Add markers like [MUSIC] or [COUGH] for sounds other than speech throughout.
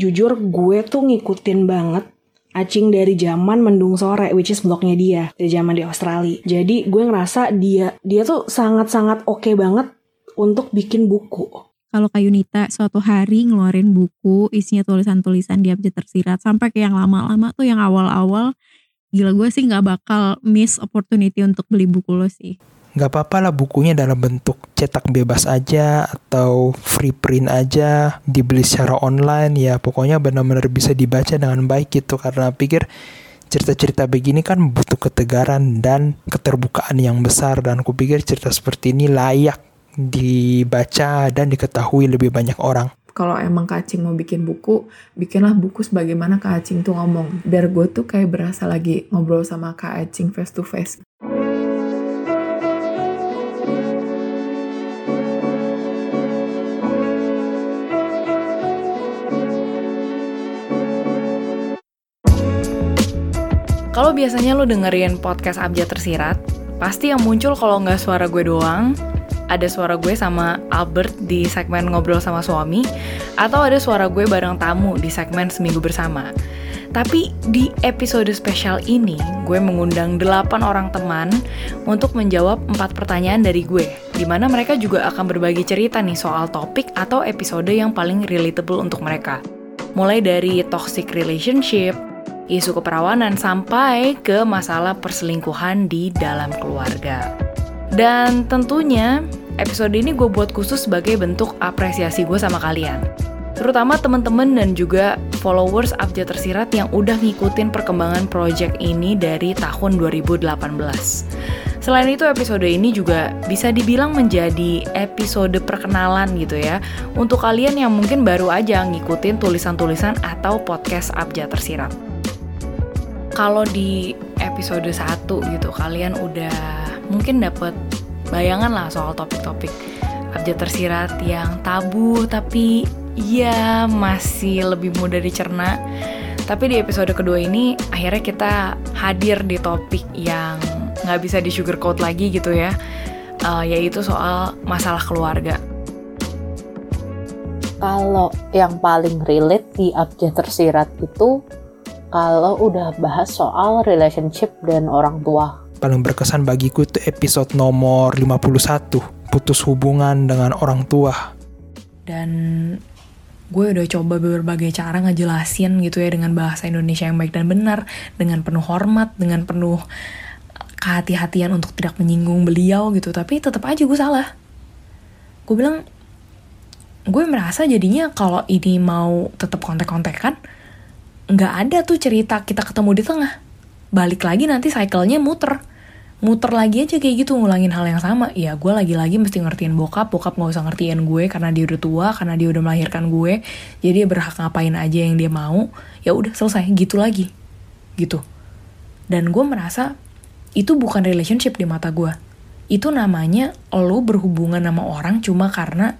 Jujur gue tuh ngikutin banget Acing dari zaman mendung sore, which is blognya dia dari zaman di Australia. Jadi gue ngerasa dia dia tuh sangat-sangat oke okay banget untuk bikin buku. Kalau Kak Yunita suatu hari ngeluarin buku isinya tulisan-tulisan dia bisa tersirat sampai ke yang lama-lama tuh yang awal-awal gila gue sih nggak bakal miss opportunity untuk beli buku lo sih nggak apa-apa lah bukunya dalam bentuk cetak bebas aja atau free print aja dibeli secara online ya pokoknya benar-benar bisa dibaca dengan baik gitu karena pikir cerita-cerita begini kan butuh ketegaran dan keterbukaan yang besar dan aku pikir cerita seperti ini layak dibaca dan diketahui lebih banyak orang kalau emang Kak Acing mau bikin buku, bikinlah buku sebagaimana Kak Acing tuh ngomong. Biar gue tuh kayak berasa lagi ngobrol sama Kak Acing face to face. Kalau biasanya lo dengerin podcast Abjad Tersirat, pasti yang muncul kalau nggak suara gue doang, ada suara gue sama Albert di segmen Ngobrol sama Suami, atau ada suara gue bareng tamu di segmen Seminggu Bersama. Tapi di episode spesial ini, gue mengundang 8 orang teman untuk menjawab 4 pertanyaan dari gue, di mana mereka juga akan berbagi cerita nih soal topik atau episode yang paling relatable untuk mereka. Mulai dari toxic relationship, isu keperawanan sampai ke masalah perselingkuhan di dalam keluarga. Dan tentunya episode ini gue buat khusus sebagai bentuk apresiasi gue sama kalian. Terutama temen-temen dan juga followers Abjad Tersirat yang udah ngikutin perkembangan project ini dari tahun 2018. Selain itu episode ini juga bisa dibilang menjadi episode perkenalan gitu ya Untuk kalian yang mungkin baru aja ngikutin tulisan-tulisan atau podcast Abjad Tersirat kalau di episode 1 gitu kalian udah mungkin dapat bayangan lah soal topik-topik abjad tersirat yang tabu tapi ya masih lebih mudah dicerna. Tapi di episode kedua ini akhirnya kita hadir di topik yang nggak bisa di sugarcoat lagi gitu ya, uh, yaitu soal masalah keluarga. Kalau yang paling relate di abjad tersirat itu kalau udah bahas soal relationship dan orang tua. Paling berkesan bagiku itu episode nomor 51, putus hubungan dengan orang tua. Dan gue udah coba berbagai cara ngejelasin gitu ya dengan bahasa Indonesia yang baik dan benar, dengan penuh hormat, dengan penuh kehati-hatian untuk tidak menyinggung beliau gitu, tapi tetap aja gue salah. Gue bilang, gue merasa jadinya kalau ini mau tetap kontek-kontekan, nggak ada tuh cerita kita ketemu di tengah. Balik lagi nanti cycle-nya muter. Muter lagi aja kayak gitu ngulangin hal yang sama. Ya gue lagi-lagi mesti ngertiin bokap, bokap nggak usah ngertiin gue karena dia udah tua, karena dia udah melahirkan gue. Jadi dia berhak ngapain aja yang dia mau. Ya udah selesai, gitu lagi. Gitu. Dan gue merasa itu bukan relationship di mata gue. Itu namanya lo berhubungan sama orang cuma karena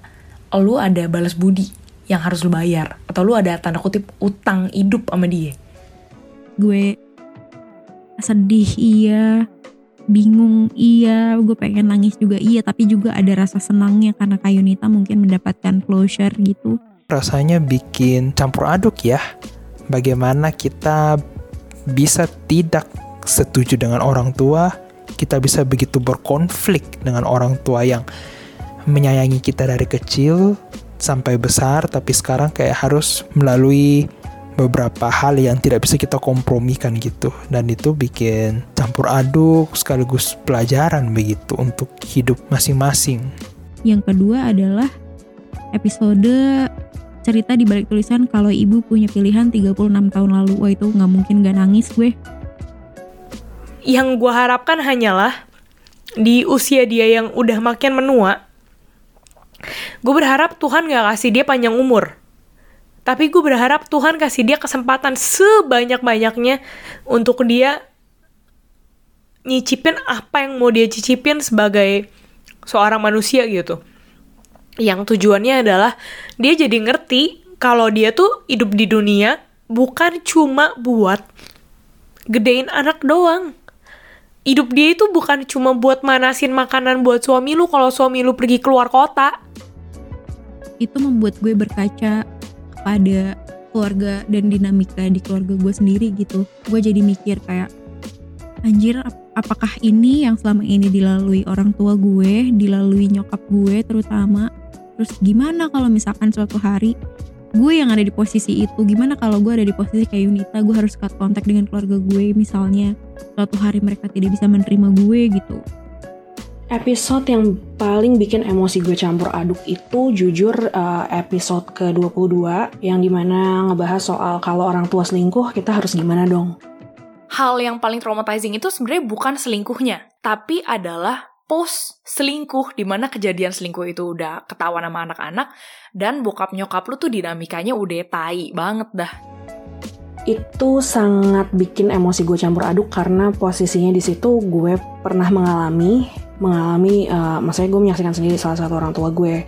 lo ada balas budi yang harus lu bayar. Atau lu ada tanda kutip utang hidup sama dia. Gue sedih iya. Bingung iya. Gue pengen nangis juga iya. Tapi juga ada rasa senangnya karena Kayunita mungkin mendapatkan closure gitu. Rasanya bikin campur aduk ya. Bagaimana kita bisa tidak setuju dengan orang tua kita bisa begitu berkonflik dengan orang tua yang menyayangi kita dari kecil sampai besar tapi sekarang kayak harus melalui beberapa hal yang tidak bisa kita kompromikan gitu dan itu bikin campur aduk sekaligus pelajaran begitu untuk hidup masing-masing. Yang kedua adalah episode cerita di balik tulisan kalau ibu punya pilihan 36 tahun lalu. Wah itu nggak mungkin gak nangis gue. Yang gue harapkan hanyalah di usia dia yang udah makin menua, Gue berharap Tuhan gak kasih dia panjang umur. Tapi gue berharap Tuhan kasih dia kesempatan sebanyak-banyaknya untuk dia nyicipin apa yang mau dia cicipin sebagai seorang manusia gitu. Yang tujuannya adalah dia jadi ngerti kalau dia tuh hidup di dunia bukan cuma buat gedein anak doang. Hidup dia itu bukan cuma buat manasin makanan buat suami lu kalau suami lu pergi keluar kota. Itu membuat gue berkaca kepada keluarga dan dinamika di keluarga gue sendiri gitu. Gue jadi mikir kayak anjir ap- apakah ini yang selama ini dilalui orang tua gue dilalui nyokap gue terutama? Terus gimana kalau misalkan suatu hari gue yang ada di posisi itu? Gimana kalau gue ada di posisi kayak Yunita? Gue harus cut kontak dengan keluarga gue misalnya suatu hari mereka tidak bisa menerima gue gitu Episode yang paling bikin emosi gue campur aduk itu jujur uh, episode ke-22 yang di mana ngebahas soal kalau orang tua selingkuh kita harus gimana dong. Hal yang paling traumatizing itu sebenarnya bukan selingkuhnya, tapi adalah post selingkuh di mana kejadian selingkuh itu udah ketahuan sama anak-anak dan bokap nyokap lu tuh dinamikanya udah tai banget dah. Itu sangat bikin emosi gue campur aduk karena posisinya di situ gue pernah mengalami mengalami uh, maksudnya gue menyaksikan sendiri salah satu orang tua gue.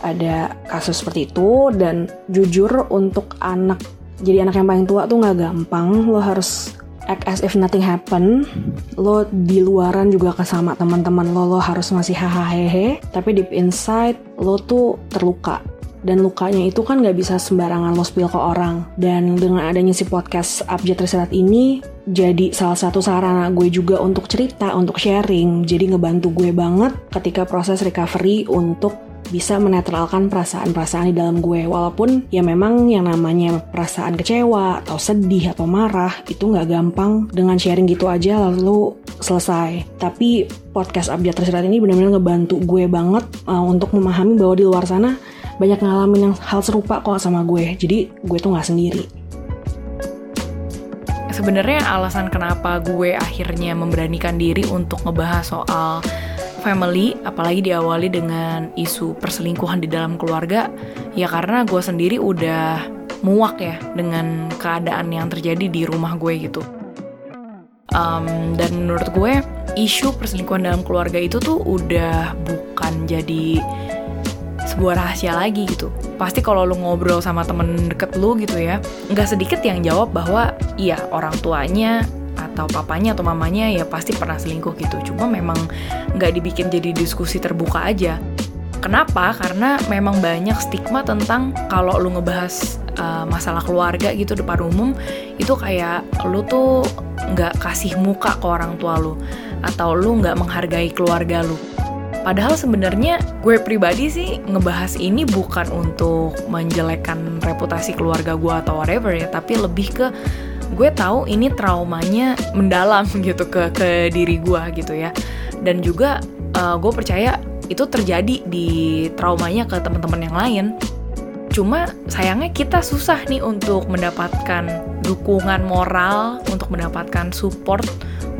Ada kasus seperti itu dan jujur untuk anak jadi anak yang paling tua tuh nggak gampang. Lo harus act as if nothing happen. Lo di luaran juga kesama teman-teman lo lo harus masih hahaha. Tapi deep inside lo tuh terluka dan lukanya itu kan nggak bisa sembarangan lo spill ke orang. Dan dengan adanya si podcast Abjad Tersirat ini jadi salah satu sarana gue juga untuk cerita untuk sharing. Jadi ngebantu gue banget ketika proses recovery untuk bisa menetralkan perasaan-perasaan di dalam gue. Walaupun ya memang yang namanya perasaan kecewa atau sedih atau marah itu nggak gampang dengan sharing gitu aja lalu selesai. Tapi podcast Abjad Tersirat ini benar-benar ngebantu gue banget uh, untuk memahami bahwa di luar sana banyak ngalamin yang hal serupa kok sama gue jadi gue tuh nggak sendiri Sebenarnya alasan kenapa gue akhirnya memberanikan diri untuk ngebahas soal family, apalagi diawali dengan isu perselingkuhan di dalam keluarga, ya karena gue sendiri udah muak ya dengan keadaan yang terjadi di rumah gue gitu. Um, dan menurut gue isu perselingkuhan dalam keluarga itu tuh udah bukan jadi sebuah rahasia lagi gitu. Pasti kalau lu ngobrol sama temen deket lu gitu ya, nggak sedikit yang jawab bahwa iya orang tuanya atau papanya atau mamanya ya pasti pernah selingkuh gitu. Cuma memang nggak dibikin jadi diskusi terbuka aja. Kenapa? Karena memang banyak stigma tentang kalau lu ngebahas uh, masalah keluarga gitu depan umum itu kayak lu tuh nggak kasih muka ke orang tua lu atau lu nggak menghargai keluarga lu. Padahal sebenarnya gue pribadi sih ngebahas ini bukan untuk menjelekkan reputasi keluarga gue atau whatever ya, tapi lebih ke gue tahu ini traumanya mendalam [LAUGHS] gitu ke ke diri gue gitu ya. Dan juga uh, gue percaya itu terjadi di traumanya ke teman-teman yang lain. Cuma sayangnya kita susah nih untuk mendapatkan dukungan moral, untuk mendapatkan support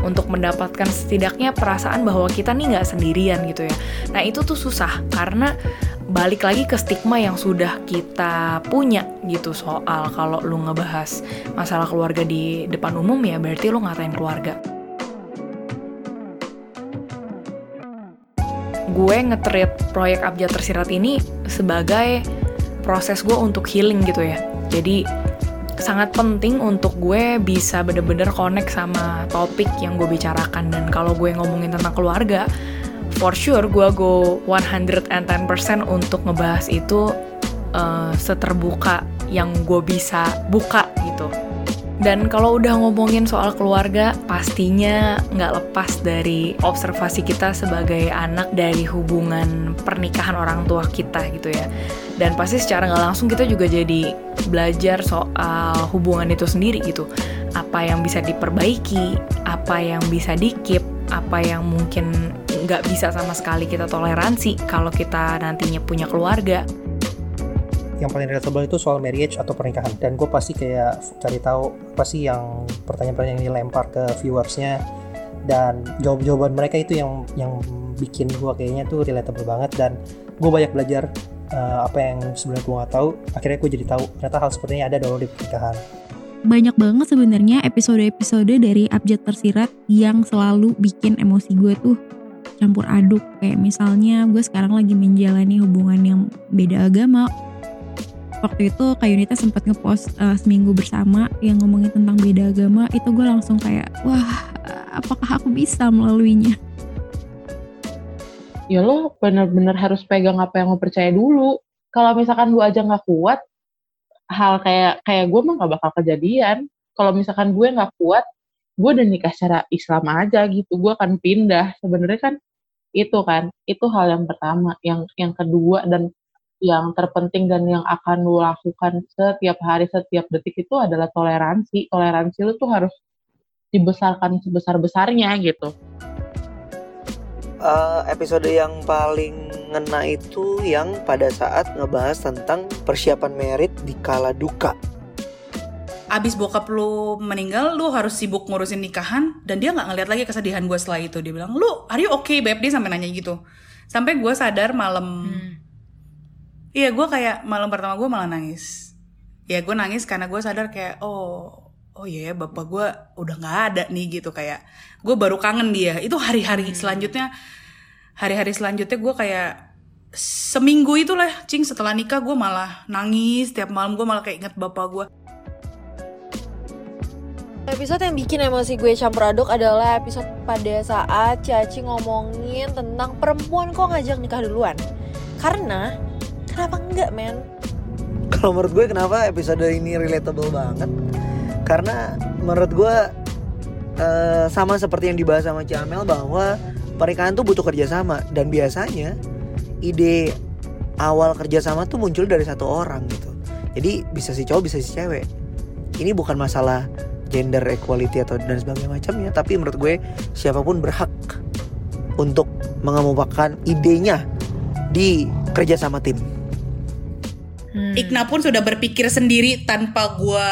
untuk mendapatkan setidaknya perasaan bahwa kita nih nggak sendirian gitu ya. Nah itu tuh susah karena balik lagi ke stigma yang sudah kita punya gitu soal kalau lu ngebahas masalah keluarga di depan umum ya berarti lu ngatain keluarga. Gue ngetreat proyek Abjad Tersirat ini sebagai proses gue untuk healing gitu ya. Jadi sangat penting untuk gue bisa bener-bener connect sama topik yang gue bicarakan. Dan kalau gue ngomongin tentang keluarga for sure gue go 110% untuk ngebahas itu uh, seterbuka yang gue bisa buka gitu dan kalau udah ngomongin soal keluarga, pastinya nggak lepas dari observasi kita sebagai anak dari hubungan pernikahan orang tua kita gitu ya. Dan pasti secara nggak langsung kita juga jadi belajar soal hubungan itu sendiri gitu. Apa yang bisa diperbaiki, apa yang bisa dikip, apa yang mungkin nggak bisa sama sekali kita toleransi kalau kita nantinya punya keluarga yang paling relatable itu soal marriage atau pernikahan. Dan gue pasti kayak cari tahu apa sih yang pertanyaan-pertanyaan yang dilempar ke viewersnya. Dan jawab-jawaban mereka itu yang yang bikin gue kayaknya tuh relatable banget. Dan gue banyak belajar uh, apa yang sebenarnya gue nggak tahu. Akhirnya gue jadi tahu ternyata hal seperti ini ada dalam di pernikahan. Banyak banget sebenarnya episode-episode dari Abjad Tersirat yang selalu bikin emosi gue tuh campur aduk. Kayak misalnya gue sekarang lagi menjalani hubungan yang beda agama waktu itu Kak Yunita sempat ngepost uh, seminggu bersama yang ngomongin tentang beda agama itu gue langsung kayak wah apakah aku bisa melaluinya? Ya lo bener-bener harus pegang apa yang lo percaya dulu. Kalau misalkan lu aja nggak kuat hal kayak kayak gue mah gak bakal kejadian. Kalau misalkan gue nggak kuat gue udah nikah secara Islam aja gitu. Gue akan pindah. Sebenarnya kan itu kan itu hal yang pertama. Yang yang kedua dan yang terpenting dan yang akan lo lakukan setiap hari setiap detik itu adalah toleransi. Toleransi lu tuh harus dibesarkan sebesar besarnya gitu. Uh, episode yang paling ngena itu yang pada saat ngebahas tentang persiapan merit di kala duka. Abis bokap lu meninggal lu harus sibuk ngurusin nikahan dan dia nggak ngeliat lagi kesedihan gue setelah itu. Dia bilang lu are you okay? Beb dia sampai nanya gitu. Sampai gue sadar malam hmm. Iya gue kayak malam pertama gue malah nangis ya gue nangis karena gue sadar kayak oh oh iya yeah, bapak gue udah nggak ada nih gitu kayak gue baru kangen dia itu hari-hari hmm. selanjutnya hari-hari selanjutnya gue kayak seminggu itulah cing setelah nikah gue malah nangis tiap malam gue malah kayak inget bapak gue Episode yang bikin emosi gue campur aduk adalah episode pada saat Caci ngomongin tentang perempuan kok ngajak nikah duluan. Karena, kenapa enggak men? Kalau menurut gue kenapa episode ini relatable banget? Karena menurut gue uh, sama seperti yang dibahas sama Camel bahwa pernikahan tuh butuh kerjasama dan biasanya ide awal kerjasama tuh muncul dari satu orang gitu. Jadi bisa si cowok bisa si cewek. Ini bukan masalah gender equality atau dan sebagainya macamnya tapi menurut gue siapa pun berhak untuk mengemukakan idenya di kerja sama tim. Hmm. Ikna pun sudah berpikir sendiri tanpa gue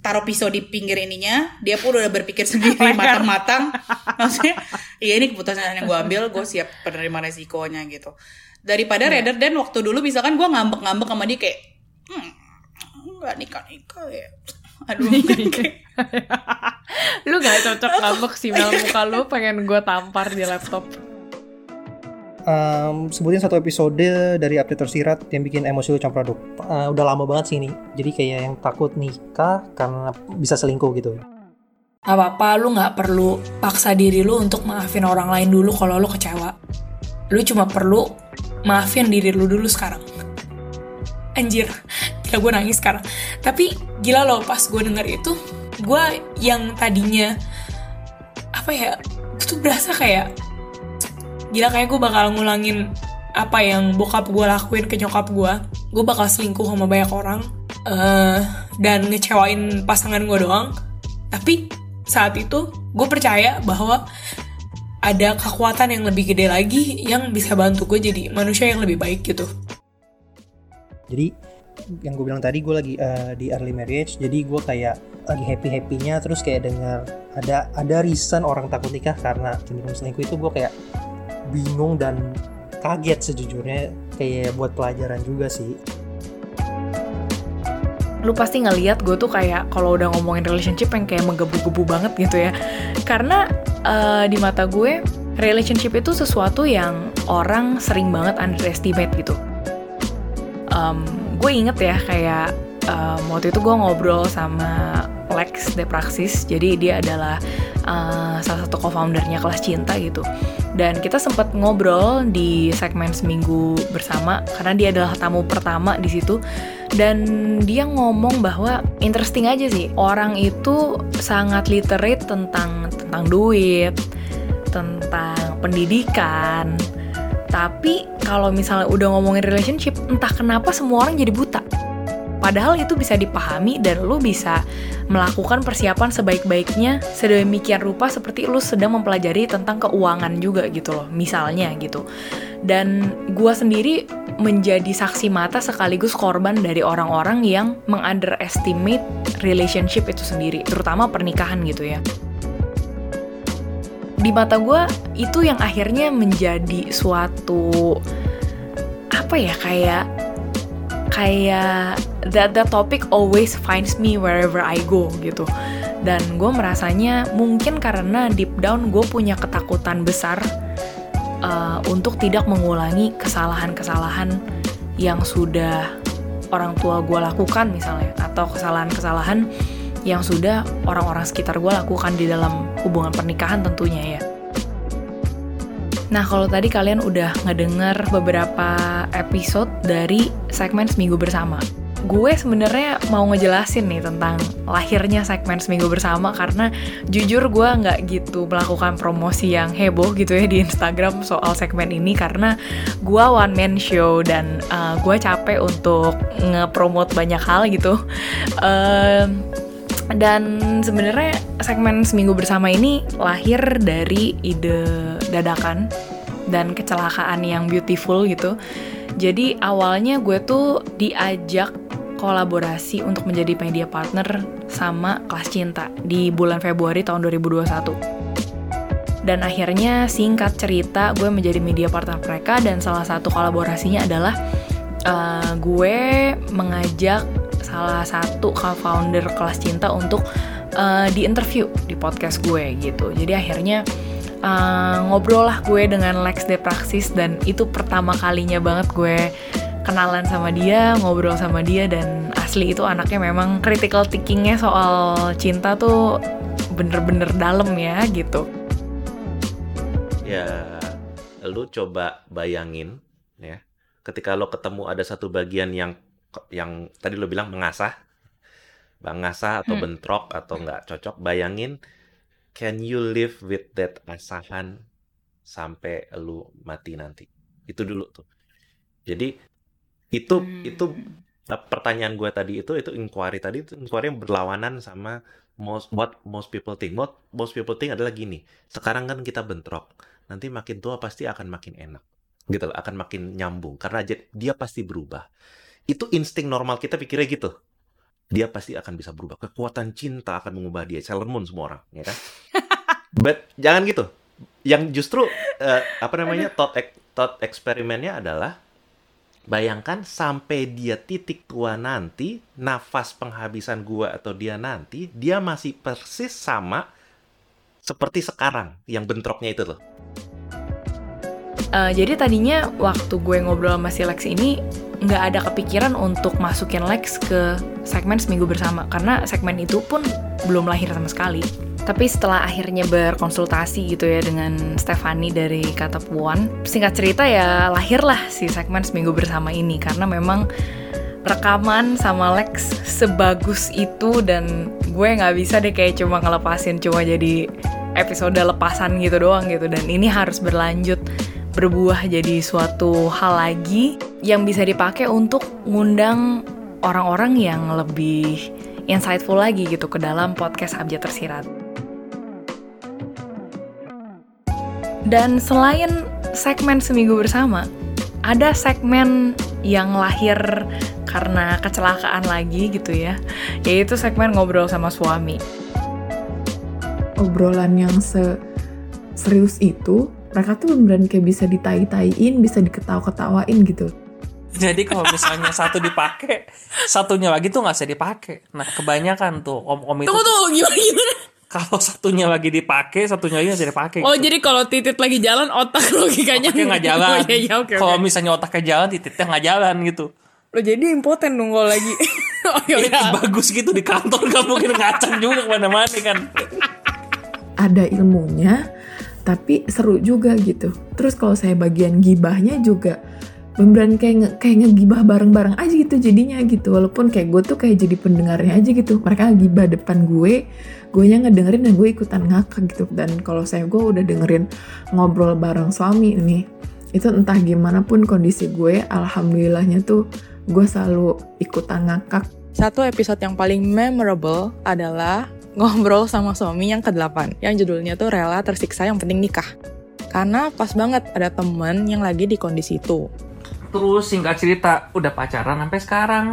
taruh pisau di pinggir ininya. Dia pun udah berpikir sendiri matang-matang. [LAUGHS] Maksudnya, iya ini keputusan yang gue ambil, gue siap penerima resikonya gitu. Daripada hmm. rather than waktu dulu misalkan gue ngambek-ngambek sama dia kayak, hmm, nggak nikah-nikah ya aduh [LAUGHS] lu gak cocok ngambek sih Mel muka lu pengen gue tampar di laptop um, sebutin satu episode dari update tersirat yang bikin emosi lu campur aduk uh, udah lama banget sih ini jadi kayak yang takut nikah karena bisa selingkuh gitu Gak apa-apa, lu gak perlu paksa diri lu untuk maafin orang lain dulu kalau lu kecewa. Lu cuma perlu maafin diri lu dulu sekarang. [LAUGHS] Anjir, gila gue nangis sekarang tapi gila loh pas gue denger itu gue yang tadinya apa ya itu berasa kayak gila kayak gue bakal ngulangin apa yang bokap gue lakuin ke nyokap gue gue bakal selingkuh sama banyak orang uh, dan ngecewain pasangan gue doang tapi saat itu gue percaya bahwa ada kekuatan yang lebih gede lagi yang bisa bantu gue jadi manusia yang lebih baik gitu. Jadi yang gue bilang tadi gue lagi uh, di early marriage jadi gue kayak lagi happy happynya terus kayak dengar ada ada reason orang takut nikah karena cenderung selingkuh itu gue kayak bingung dan kaget sejujurnya kayak buat pelajaran juga sih. Lu pasti ngeliat gue tuh kayak kalau udah ngomongin relationship yang kayak menggebu-gebu banget gitu ya. Karena uh, di mata gue relationship itu sesuatu yang orang sering banget underestimate gitu. Um, gue inget ya kayak um, waktu itu gue ngobrol sama Lex de Praxis. Jadi dia adalah uh, salah satu co-foundernya kelas cinta gitu. Dan kita sempat ngobrol di segmen seminggu bersama karena dia adalah tamu pertama di situ. Dan dia ngomong bahwa interesting aja sih orang itu sangat literate tentang tentang duit tentang pendidikan. Tapi kalau misalnya udah ngomongin relationship, entah kenapa semua orang jadi buta. Padahal itu bisa dipahami dan lu bisa melakukan persiapan sebaik-baiknya sedemikian rupa seperti lu sedang mempelajari tentang keuangan juga gitu loh, misalnya gitu. Dan gua sendiri menjadi saksi mata sekaligus korban dari orang-orang yang mengunderestimate relationship itu sendiri, terutama pernikahan gitu ya di mata gue itu yang akhirnya menjadi suatu apa ya kayak kayak that the topic always finds me wherever I go gitu dan gue merasanya mungkin karena deep down gue punya ketakutan besar uh, untuk tidak mengulangi kesalahan-kesalahan yang sudah orang tua gue lakukan misalnya atau kesalahan-kesalahan yang sudah orang-orang sekitar gue lakukan di dalam hubungan pernikahan tentunya ya. Nah kalau tadi kalian udah ngedenger beberapa episode dari segmen Seminggu Bersama. Gue sebenarnya mau ngejelasin nih tentang lahirnya segmen seminggu bersama karena jujur gue nggak gitu melakukan promosi yang heboh gitu ya di Instagram soal segmen ini karena gue one man show dan uh, gue capek untuk ngepromot banyak hal gitu. Uh, dan sebenarnya segmen seminggu bersama ini lahir dari ide dadakan dan kecelakaan yang beautiful gitu. Jadi awalnya gue tuh diajak kolaborasi untuk menjadi media partner sama Kelas Cinta di bulan Februari tahun 2021. Dan akhirnya singkat cerita gue menjadi media partner mereka dan salah satu kolaborasinya adalah uh, gue mengajak salah satu co-founder Kelas Cinta untuk uh, di interview di podcast gue gitu. Jadi akhirnya uh, ngobrol lah gue dengan Lex de Praxis dan itu pertama kalinya banget gue kenalan sama dia, ngobrol sama dia dan asli itu anaknya memang critical thinkingnya soal cinta tuh bener-bener dalam ya gitu. Ya, lu coba bayangin ya, ketika lo ketemu ada satu bagian yang yang tadi lo bilang mengasah, mengasah atau hmm. bentrok atau nggak cocok, bayangin can you live with that asahan sampai lu mati nanti? Itu dulu tuh. Jadi itu hmm. itu pertanyaan gue tadi itu itu inquiry tadi itu inquiry yang berlawanan sama most what most people think. What most people think adalah gini sekarang kan kita bentrok nanti makin tua pasti akan makin enak gitu loh akan makin nyambung karena dia pasti berubah. Itu insting normal kita pikirnya gitu. Dia pasti akan bisa berubah. Kekuatan cinta akan mengubah dia Sailor Moon semua orang ya kan? [LAUGHS] But jangan gitu. Yang justru uh, apa namanya thought thought eksperimennya adalah Bayangkan sampai dia titik tua nanti, nafas penghabisan gua atau dia nanti, dia masih persis sama seperti sekarang yang bentroknya itu loh. Uh, jadi tadinya waktu gue ngobrol sama si Lex ini nggak ada kepikiran untuk masukin Lex ke segmen seminggu bersama karena segmen itu pun belum lahir sama sekali. Tapi setelah akhirnya berkonsultasi gitu ya dengan Stefani dari Kata Puan, singkat cerita ya lahirlah si segmen Seminggu Bersama ini karena memang rekaman sama Lex sebagus itu dan gue nggak bisa deh kayak cuma ngelepasin cuma jadi episode lepasan gitu doang gitu dan ini harus berlanjut berbuah jadi suatu hal lagi yang bisa dipakai untuk ngundang orang-orang yang lebih insightful lagi gitu ke dalam podcast Abjad Tersirat. Dan selain segmen seminggu bersama, ada segmen yang lahir karena kecelakaan lagi gitu ya, yaitu segmen ngobrol sama suami. Obrolan yang se serius itu, mereka tuh beneran kayak bisa ditai-taiin, bisa diketawa-ketawain gitu. Jadi kalau misalnya satu dipakai, satunya lagi tuh nggak bisa dipakai. Nah kebanyakan tuh om-om itu. Tunggu tuh gimana gimana? Kalau satunya lagi dipakai, satunya lagi tidak dipakai. Oh, gitu. jadi kalau titit lagi jalan, otak [LAUGHS] logikanya nggak jalan. oh, iya, iya, okay, kalau okay. misalnya otaknya jalan, tititnya nggak jalan gitu. Lo jadi impoten dong kalau lagi. [LAUGHS] oh, iya, iya. bagus gitu di kantor gak mungkin ngacang juga ke mana-mana kan. Ada ilmunya, tapi seru juga gitu. Terus kalau saya bagian gibahnya juga beneran kayak nge, kayak ngegibah bareng-bareng aja gitu jadinya gitu. Walaupun kayak gue tuh kayak jadi pendengarnya aja gitu. Mereka ngegibah depan gue gue nya ngedengerin dan gue ikutan ngakak gitu. Dan kalau saya gue udah dengerin ngobrol bareng suami ini itu entah gimana pun kondisi gue alhamdulillahnya tuh gue selalu ikutan ngakak. Satu episode yang paling memorable adalah ngobrol sama suami yang ke-8 yang judulnya tuh rela tersiksa yang penting nikah. Karena pas banget ada temen yang lagi di kondisi itu terus singkat cerita udah pacaran sampai sekarang.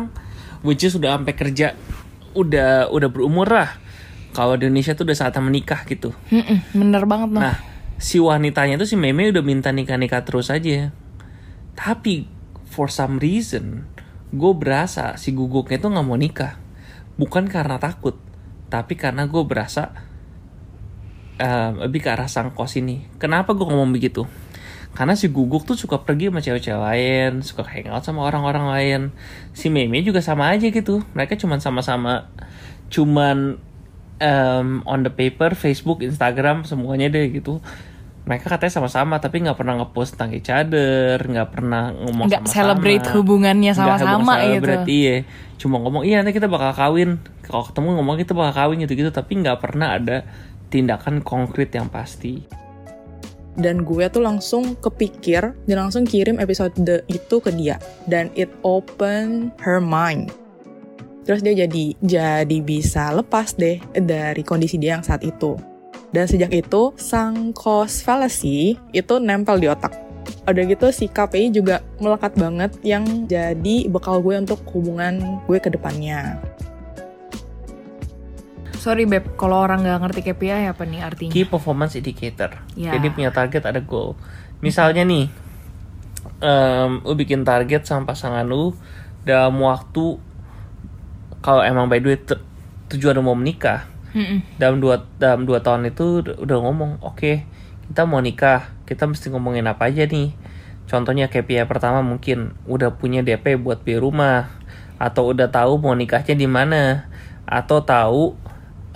Which is udah sampai kerja udah udah berumur lah. Kalau di Indonesia tuh udah saatnya menikah gitu. Mm-mm, bener banget loh nah si wanitanya tuh si meme udah minta nikah nikah terus aja. Tapi for some reason gue berasa si guguknya tuh nggak mau nikah. Bukan karena takut tapi karena gue berasa uh, lebih ke arah sang kos ini. Kenapa gue ngomong begitu karena si Guguk tuh suka pergi sama cewek-cewek lain, suka hangout sama orang-orang lain. Si Meme juga sama aja gitu. Mereka cuman sama-sama cuman um, on the paper, Facebook, Instagram, semuanya deh gitu. mereka katanya sama-sama tapi nggak pernah ngepost tentang each other nggak pernah ngomong Nggak celebrate hubungannya sama-sama gitu. celebrate, iya cuma ngomong iya nanti kita bakal kawin kalau ketemu ngomong kita bakal kawin gitu-gitu tapi nggak pernah ada tindakan konkret yang pasti dan gue tuh langsung kepikir dan langsung kirim episode itu ke dia. Dan it open her mind. Terus dia jadi jadi bisa lepas deh dari kondisi dia yang saat itu. Dan sejak itu sang cause fallacy itu nempel di otak. Udah gitu si KPI juga melekat banget yang jadi bekal gue untuk hubungan gue ke depannya Sorry Beb, kalau orang nggak ngerti KPI apa nih artinya? key performance indicator Ya. jadi punya target ada goal misalnya nih em, lu bikin target sama pasangan lu dalam waktu kalau emang by the way tu- tujuan lu mau menikah Mm-mm. dalam dua dalam dua tahun itu udah- udah ngomong oke kita mau nikah kita mesti ngomongin apa aja nih contohnya KPI pertama mungkin udah punya DP buat beli rumah atau udah tahu mau nikahnya di mana atau tahu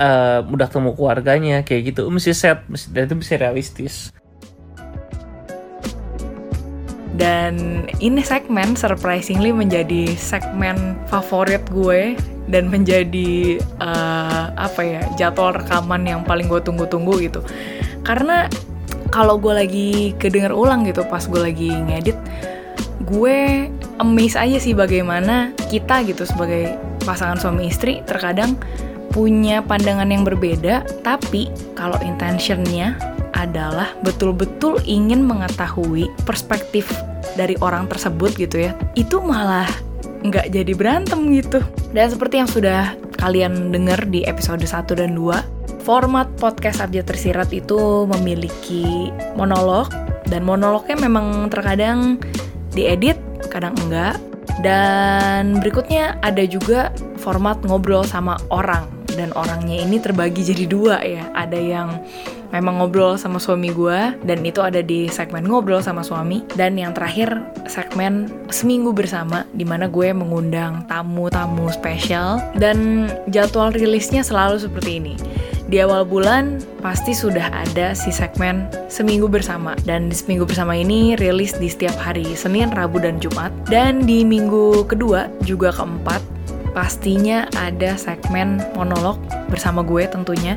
eh, udah ketemu keluarganya kayak gitu mesti set mesti, dan itu mesti realistis Dan ini segmen surprisingly menjadi segmen favorit gue dan menjadi eh, apa ya jadwal rekaman yang paling gue tunggu-tunggu gitu. Karena kalau gue lagi kedenger ulang gitu pas gue lagi ngedit, gue amazed aja sih bagaimana kita gitu sebagai pasangan suami istri terkadang punya pandangan yang berbeda, tapi kalau intentionnya adalah betul-betul ingin mengetahui perspektif dari orang tersebut gitu ya, itu malah nggak jadi berantem gitu. Dan seperti yang sudah kalian dengar di episode 1 dan 2, format podcast Abjad Tersirat itu memiliki monolog, dan monolognya memang terkadang diedit, kadang enggak. Dan berikutnya ada juga format ngobrol sama orang dan orangnya ini terbagi jadi dua ya. Ada yang memang ngobrol sama suami gue dan itu ada di segmen ngobrol sama suami dan yang terakhir segmen seminggu bersama di mana gue mengundang tamu-tamu spesial dan jadwal rilisnya selalu seperti ini. Di awal bulan pasti sudah ada si segmen seminggu bersama dan di seminggu bersama ini rilis di setiap hari Senin, Rabu, dan Jumat dan di minggu kedua juga keempat pastinya ada segmen monolog bersama gue tentunya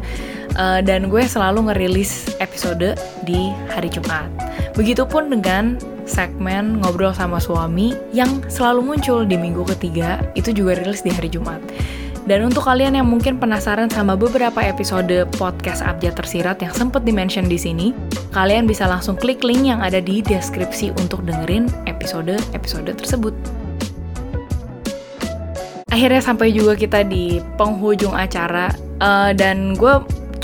Eh, dan gue selalu ngerilis episode di hari Jumat. Begitupun dengan segmen ngobrol sama suami yang selalu muncul di minggu ketiga itu juga rilis di hari Jumat. Dan untuk kalian yang mungkin penasaran sama beberapa episode podcast Abjad Tersirat yang sempat dimention di sini, kalian bisa langsung klik link yang ada di deskripsi untuk dengerin episode-episode tersebut. Akhirnya sampai juga kita di penghujung acara Eh, dan gue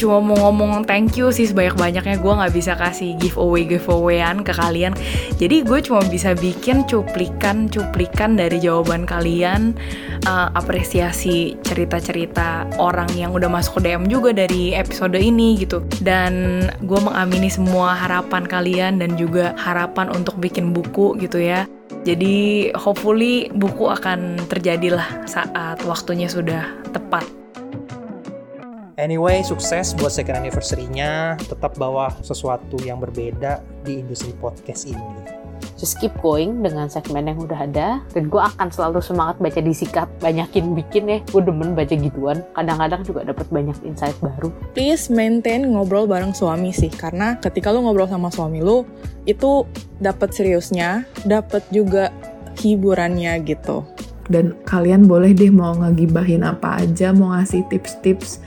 cuma mau ngomong thank you sih sebanyak-banyaknya. Gue nggak bisa kasih giveaway giveawayan ke kalian. Jadi gue cuma bisa bikin cuplikan cuplikan dari jawaban kalian eh, apresiasi cerita-cerita orang yang udah masuk ke DM juga dari episode ini gitu. Dan gue mengamini semua harapan kalian dan juga harapan untuk bikin buku gitu ya. Jadi hopefully buku akan terjadilah saat waktunya sudah tepat Anyway, sukses buat second anniversary-nya. Tetap bawa sesuatu yang berbeda di industri podcast ini. Just keep going dengan segmen yang udah ada. Dan gue akan selalu semangat baca disikat banyakin bikin ya. Gue demen baca gituan. Kadang-kadang juga dapat banyak insight baru. Please maintain ngobrol bareng suami sih. Karena ketika lu ngobrol sama suami lu itu dapat seriusnya dapat juga hiburannya gitu. Dan kalian boleh deh mau ngegibahin apa aja mau ngasih tips-tips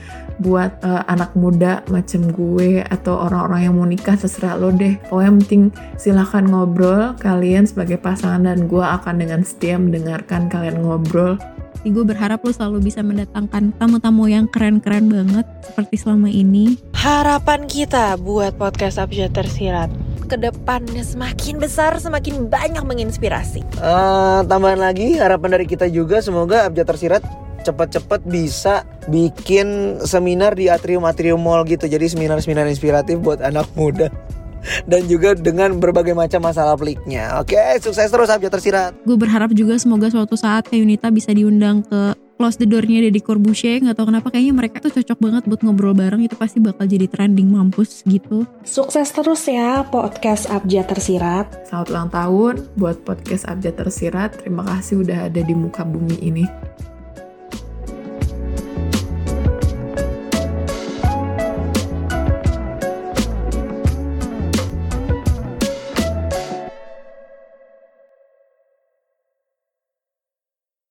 buat eh, anak muda macam gue atau orang-orang yang mau nikah terserah lo deh pokoknya yang penting silahkan ngobrol kalian sebagai pasangan dan gue akan dengan setia mendengarkan kalian ngobrol Jadi gue berharap lo selalu bisa mendatangkan tamu-tamu yang keren-keren banget seperti selama ini. Harapan kita buat podcast Abjad Tersirat ke depannya semakin besar, semakin banyak menginspirasi. Eh, tambahan lagi harapan dari kita juga semoga Abjad Tersirat cepat-cepat bisa bikin seminar di atrium-atrium mall gitu. Jadi seminar-seminar inspiratif buat anak muda. [LAUGHS] Dan juga dengan berbagai macam masalah peliknya. Oke, sukses terus Abjad Tersirat. Gue berharap juga semoga suatu saat Kak Yunita bisa diundang ke Close the Door-nya Deddy Corbuzier nggak tahu kenapa kayaknya mereka tuh cocok banget buat ngobrol bareng itu pasti bakal jadi trending mampus gitu. Sukses terus ya podcast Abjad Tersirat. Selamat ulang tahun buat podcast Abjad Tersirat. Terima kasih udah ada di muka bumi ini.